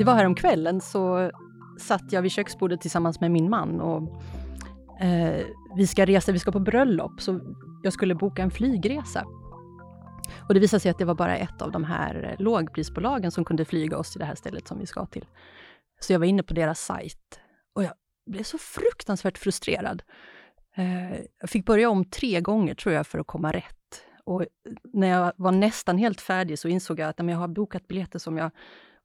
det var här om kvällen så satt jag vid köksbordet tillsammans med min man och eh, vi ska resa, vi ska på bröllop, så jag skulle boka en flygresa. Och det visade sig att det var bara ett av de här lågprisbolagen som kunde flyga oss till det här stället som vi ska till. Så jag var inne på deras sajt och jag blev så fruktansvärt frustrerad. Eh, jag fick börja om tre gånger tror jag för att komma rätt. Och när jag var nästan helt färdig så insåg jag att jag har bokat biljetter som jag,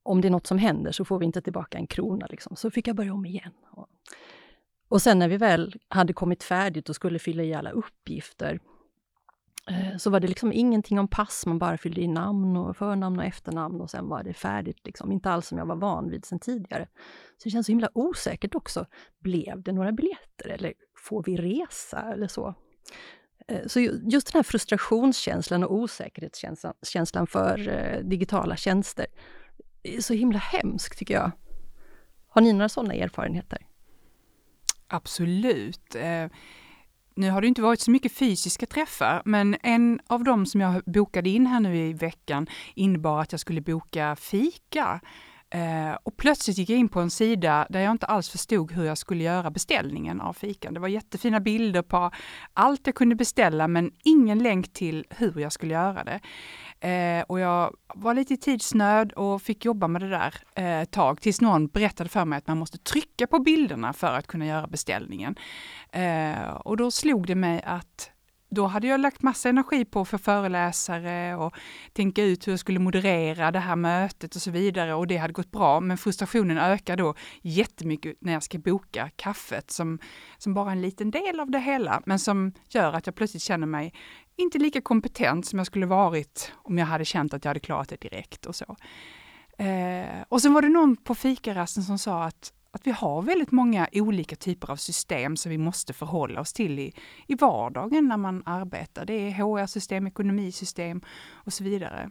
om det är något som händer så får vi inte tillbaka en krona. Liksom. Så fick jag börja om igen. Och sen när vi väl hade kommit färdigt och skulle fylla i alla uppgifter eh, så var det liksom ingenting om pass, man bara fyllde i namn och förnamn och efternamn och sen var det färdigt. Liksom. Inte alls som jag var van vid sen tidigare. Så det känns så himla osäkert också. Blev det några biljetter eller får vi resa eller så? Eh, så just den här frustrationskänslan och osäkerhetskänslan för eh, digitala tjänster så himla hemskt tycker jag. Har ni några sådana erfarenheter? Absolut. Eh, nu har det inte varit så mycket fysiska träffar, men en av dem som jag bokade in här nu i veckan innebar att jag skulle boka fika. Eh, och plötsligt gick jag in på en sida där jag inte alls förstod hur jag skulle göra beställningen av fikan. Det var jättefina bilder på allt jag kunde beställa, men ingen länk till hur jag skulle göra det. Eh, och jag var lite i tidsnöd och fick jobba med det där eh, ett tag tills någon berättade för mig att man måste trycka på bilderna för att kunna göra beställningen. Eh, och då slog det mig att då hade jag lagt massa energi på för föreläsare och tänka ut hur jag skulle moderera det här mötet och så vidare och det hade gått bra. Men frustrationen ökar då jättemycket när jag ska boka kaffet som, som bara en liten del av det hela, men som gör att jag plötsligt känner mig inte lika kompetent som jag skulle varit om jag hade känt att jag hade klarat det direkt och så. Eh, och sen var det någon på fikarasten som sa att att vi har väldigt många olika typer av system som vi måste förhålla oss till i, i vardagen när man arbetar. Det är HR-system, ekonomisystem och så vidare.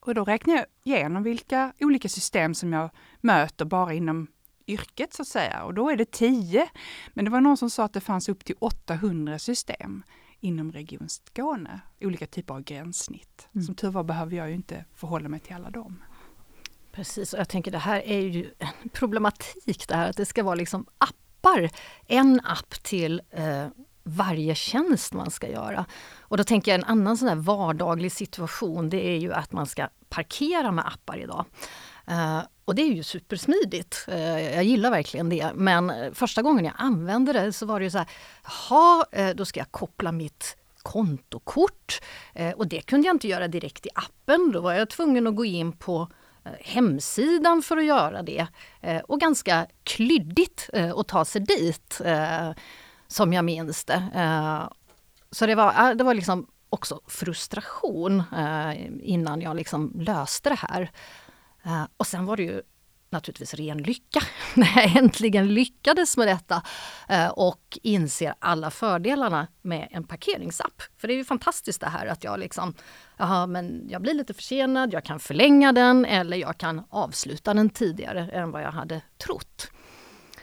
Och då räknar jag igenom vilka olika system som jag möter bara inom yrket så att säga. Och då är det 10. Men det var någon som sa att det fanns upp till 800 system inom Region Skåne. Olika typer av gränssnitt. Mm. Som tur var behöver jag ju inte förhålla mig till alla dem. Precis, och jag tänker det här är ju en problematik det här att det ska vara liksom appar. En app till eh, varje tjänst man ska göra. Och då tänker jag en annan sån här vardaglig situation det är ju att man ska parkera med appar idag. Eh, och det är ju supersmidigt. Eh, jag gillar verkligen det. Men eh, första gången jag använde det så var det ju så här, jaha, då ska jag koppla mitt kontokort. och det kunde jag inte göra direkt i appen. Då var jag tvungen att gå in på hemsidan för att göra det. Och ganska klyddigt att ta sig dit, som jag minns det. Så det var, det var liksom också frustration innan jag liksom löste det här. Eh, och sen var det ju naturligtvis ren lycka när jag äntligen lyckades med detta eh, och inser alla fördelarna med en parkeringsapp. För det är ju fantastiskt det här att jag liksom, jaha men jag blir lite försenad, jag kan förlänga den eller jag kan avsluta den tidigare än vad jag hade trott.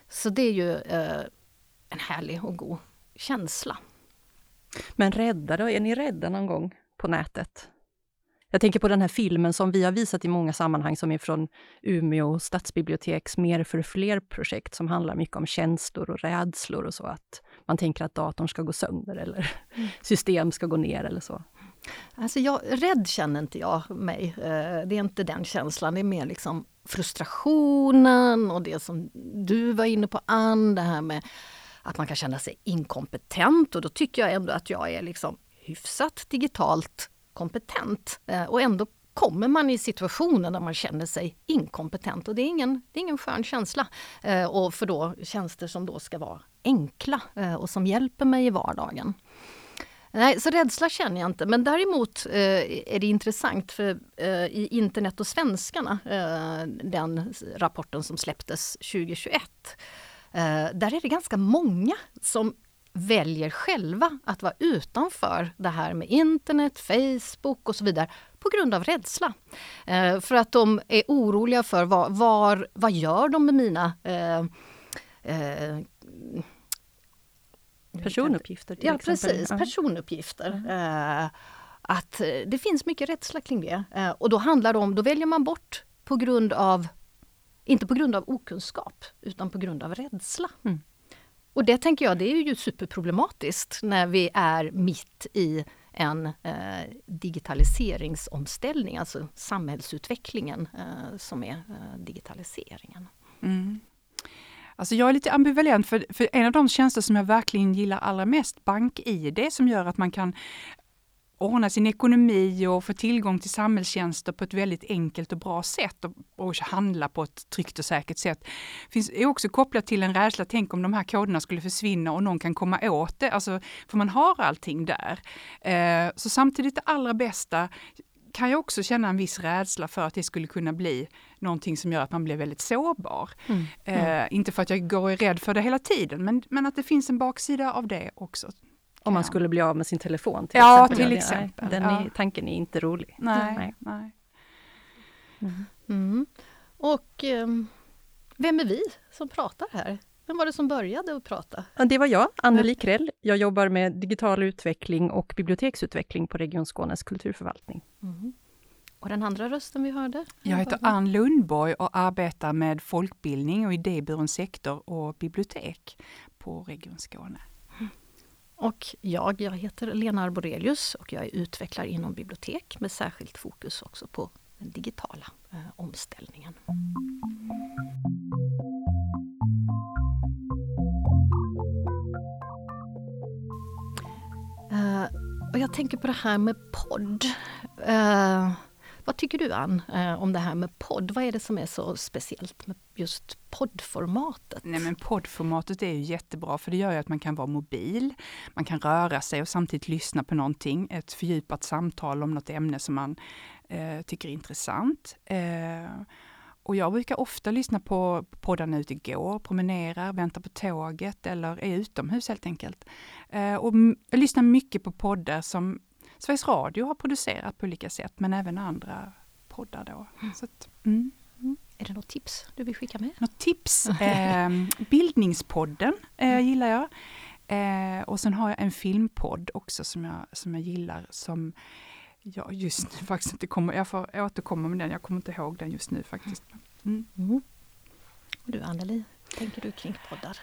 Så det är ju eh, en härlig och god känsla. Men rädda då? Är ni rädda någon gång på nätet? Jag tänker på den här filmen som vi har visat i många sammanhang som är från Umeå stadsbiblioteks Mer för fler-projekt som handlar mycket om känslor och rädslor och så. Att man tänker att datorn ska gå sönder eller mm. system ska gå ner eller så. Alltså jag, rädd känner inte jag mig. Eh, det är inte den känslan. Det är mer liksom frustrationen och det som du var inne på Ann, det här med att man kan känna sig inkompetent och då tycker jag ändå att jag är liksom hyfsat digitalt kompetent. Eh, och ändå kommer man i situationer där man känner sig inkompetent och det är ingen, det är ingen skön känsla. Eh, och för då tjänster som då ska vara enkla eh, och som hjälper mig i vardagen. Nej, så rädsla känner jag inte. Men däremot är det intressant för i Internet och svenskarna, den rapporten som släpptes 2021, där är det ganska många som väljer själva att vara utanför det här med internet, Facebook och så vidare på grund av rädsla. Eh, för att de är oroliga för var, var, vad gör de med mina eh, eh, Personuppgifter ja, exempel. Precis, personuppgifter. Mm. att det finns mycket rädsla kring det. och då handlar det om, då väljer man bort på grund av Inte på grund av okunskap, utan på grund av rädsla. Mm. Och det tänker jag, det är ju superproblematiskt när vi är mitt i en eh, digitaliseringsomställning, alltså samhällsutvecklingen eh, som är eh, digitaliseringen. Mm. Alltså jag är lite ambivalent, för, för en av de tjänster som jag verkligen gillar allra mest, BankID, som gör att man kan ordna sin ekonomi och få tillgång till samhällstjänster på ett väldigt enkelt och bra sätt och, och handla på ett tryggt och säkert sätt. Finns, är också kopplat till en rädsla, tänk om de här koderna skulle försvinna och någon kan komma åt det, alltså, för man har allting där. Eh, så samtidigt det allra bästa kan jag också känna en viss rädsla för att det skulle kunna bli någonting som gör att man blir väldigt sårbar. Mm. Mm. Eh, inte för att jag går och är rädd för det hela tiden, men, men att det finns en baksida av det också. Om man skulle bli av med sin telefon till ja, exempel. Till exempel. Den ja. är, tanken är inte rolig. Nej. nej. nej. Mm. mm. Och um, vem är vi som pratar här? Vem var det som började att prata? Det var jag, Anneli Krell. Jag jobbar med digital utveckling och biblioteksutveckling på Region Skånes kulturförvaltning. Mm. Och den andra rösten vi hörde? Jag heter Ann Lundborg och arbetar med folkbildning och idéburen sektor och bibliotek på Region Skåne. Och jag, jag heter Lena Arborelius och jag är utvecklare inom bibliotek med särskilt fokus också på den digitala eh, omställningen. Uh, och jag tänker på det här med podd. Uh, vad tycker du Ann eh, om det här med podd? Vad är det som är så speciellt med just poddformatet? Nej men poddformatet är ju jättebra för det gör ju att man kan vara mobil, man kan röra sig och samtidigt lyssna på någonting, ett fördjupat samtal om något ämne som man eh, tycker är intressant. Eh, och jag brukar ofta lyssna på poddar när jag ute går, promenerar, väntar på tåget eller är utomhus helt enkelt. Eh, och jag lyssnar mycket på poddar som Sveriges Radio har producerat på olika sätt, men även andra poddar då. Mm. Att, mm. Mm. Är det något tips du vill skicka med? Något tips? eh, bildningspodden eh, mm. gillar jag. Eh, och sen har jag en filmpodd också som jag, som jag gillar som jag just nu faktiskt inte kommer, jag får återkomma med den, jag kommer inte ihåg den just nu faktiskt. Mm. Mm. Och du Anneli, tänker du kring poddar?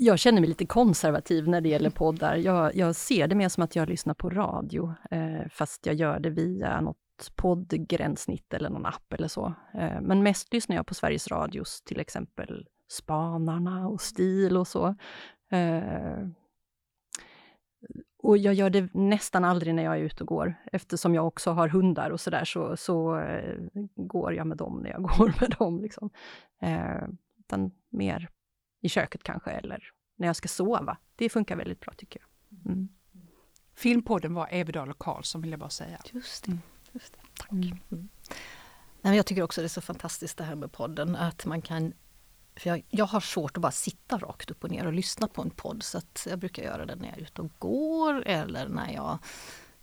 Jag känner mig lite konservativ när det gäller poddar. Jag, jag ser det mer som att jag lyssnar på radio, eh, fast jag gör det via något poddgränssnitt eller någon app eller så. Eh, men mest lyssnar jag på Sveriges Radios, till exempel Spanarna och Stil och så. Eh, och jag gör det nästan aldrig när jag är ute och går. Eftersom jag också har hundar och sådär så, så eh, går jag med dem när jag går med dem. Liksom. Eh, utan mer i köket kanske, eller när jag ska sova. Det funkar väldigt bra tycker jag. Mm. Filmpodden var Evedal och Karlsson vill jag bara säga. Just det. Mm. Just det. Tack. Mm. Mm. Jag tycker också det är så fantastiskt det här med podden, att man kan för jag, jag, har svårt att bara sitta rakt upp och ner och lyssna på en podd så att jag brukar göra det när jag är ute och går eller när jag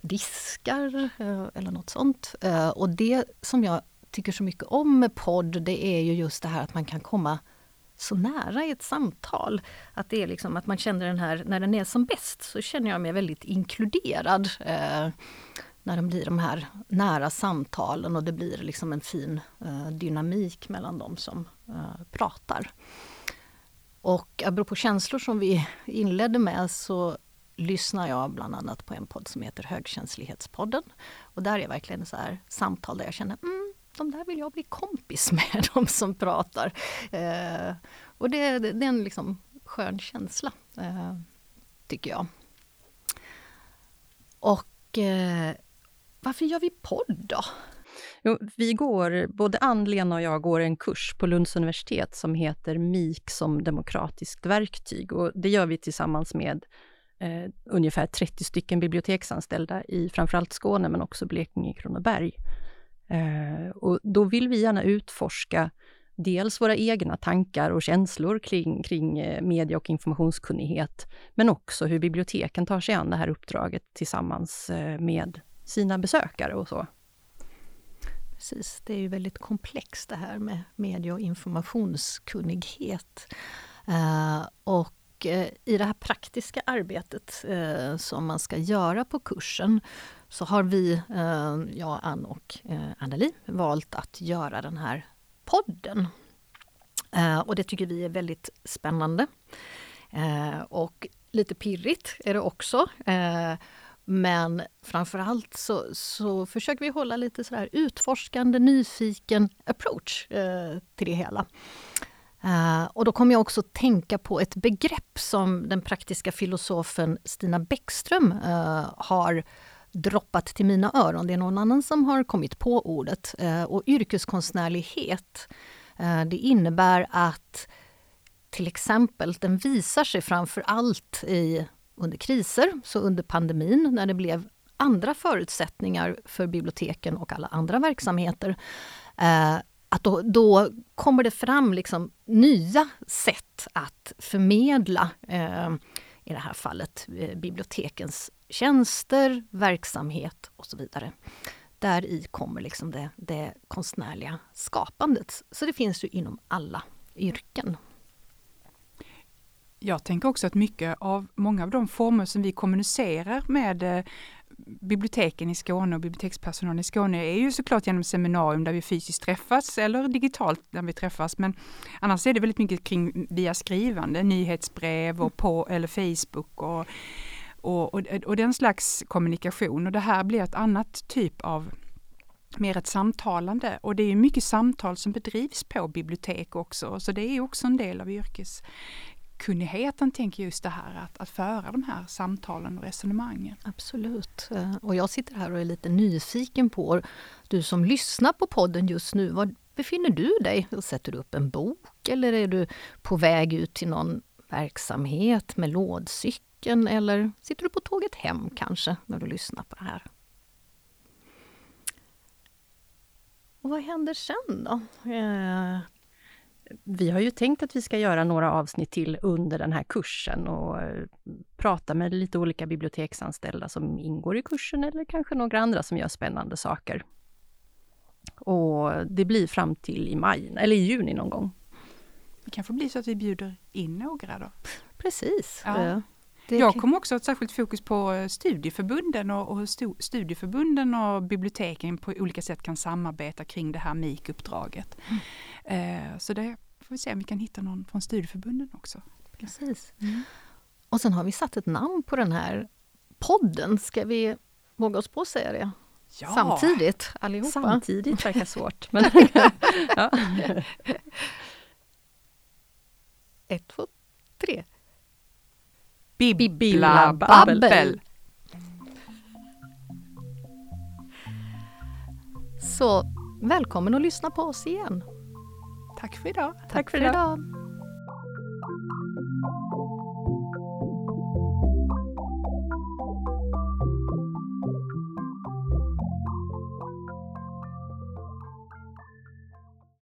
diskar eh, eller något sånt. Eh, och det som jag tycker så mycket om med podd det är ju just det här att man kan komma så nära i ett samtal. Att det är liksom att man känner den här, när den är som bäst så känner jag mig väldigt inkluderad. Eh, när det blir de här nära samtalen och det blir liksom en fin eh, dynamik mellan de som eh, pratar. Och apropå känslor som vi inledde med så lyssnar jag bland annat på en podd som heter Högkänslighetspodden. Och där är verkligen så här samtal där jag känner mm, de där vill jag bli kompis med, de som pratar. Eh, och det, det, är en liksom skön känsla, eh, tycker jag. Och eh, varför gör vi podd då? Jo, vi går, både Ann-Lena och jag går en kurs på Lunds universitet som heter MIK som demokratiskt verktyg och det gör vi tillsammans med eh, ungefär 30 stycken biblioteksanställda i framförallt Skåne men också Blekinge, Kronoberg. Eh, och då vill vi gärna utforska dels våra egna tankar och känslor kring, kring eh, media och informationskunnighet, men också hur biblioteken tar sig an det här uppdraget tillsammans eh, med sina besökare och så. Precis, det är ju väldigt komplext det här med media och informationskunnighet. Uh, och i det här praktiska arbetet som man ska göra på kursen så har vi, eh, jag, Ann och eh, Anneli, valt att göra den här podden. Eh, och det tycker vi är väldigt spännande. Eh, och lite pirrigt är det också. Eh, men framförallt så, så försöker vi hålla lite så här utforskande, nyfiken approach eh, till det hela. Uh, och då kommer jag också tänka på ett begrepp som den praktiska filosofen Stina Bäckström uh, har droppat till mina öron. Det är någon annan som har kommit på ordet. Eh, och yrkeskonstnärlighet, eh, det innebär att till exempel den visar sig framför allt i, under kriser, så under pandemin när det blev andra förutsättningar för biblioteken och alla andra verksamheter eh, att då, då kommer det fram liksom nya sätt att förmedla, eh, i det här fallet eh, bibliotekens tjänster, verksamhet och så vidare. Där i kommer liksom det, det konstnärliga skapandet. Så det finns ju inom alla yrken. Jag tänker också att mycket av, många av de former som vi kommunicerar med eh, biblioteken i Skåne och bibliotekspersonalen i Skåne är ju såklart genom seminarium där vi fysiskt träffas eller digitalt där vi träffas. Men annars är det väldigt mycket kring via skrivande, nyhetsbrev och på eller Facebook och, och, och, och den slags kommunikation. Och det här blir ett annat typ av mer ett samtalande och det är mycket samtal som bedrivs på bibliotek också, så det är också en del av yrkes, kunnigheten, tänker just det här att, att föra de här samtalen och resonemangen. Absolut. Och jag sitter här och är lite nyfiken på, du som lyssnar på podden just nu, var befinner du dig? Sätter du upp en bok eller är du på väg ut till någon verksamhet med lådcykeln eller sitter du på tåget hem kanske när du lyssnar på det här? Och vad händer sen då? Eh, vi har ju tänkt att vi ska göra några avsnitt till under den här kursen och eh, prata med lite olika biblioteksanställda som ingår i kursen eller kanske några andra som gör spännande saker. Och det blir fram till i maj, eller i juni någon gång. Det kanske blir så att vi bjuder in några då? Precis. Ja. Jag kommer också ha ett särskilt fokus på eh, studieförbunden och, hur studieförbunden och biblioteken på olika sätt kan samarbeta kring det här MIK-uppdraget. Mm. Eh, så det får vi se om vi kan hitta någon från studieförbunden också. Precis. Mm. Och sen har vi satt ett namn på den här podden. Ska vi våga oss på att säga det? Ja. Samtidigt allihopa. Samtidigt verkar svårt. Men ja. Ett, två, tre. Bibbla babbel. Så välkommen att lyssna på oss igen. Tack för idag. Tack, Tack för idag. idag.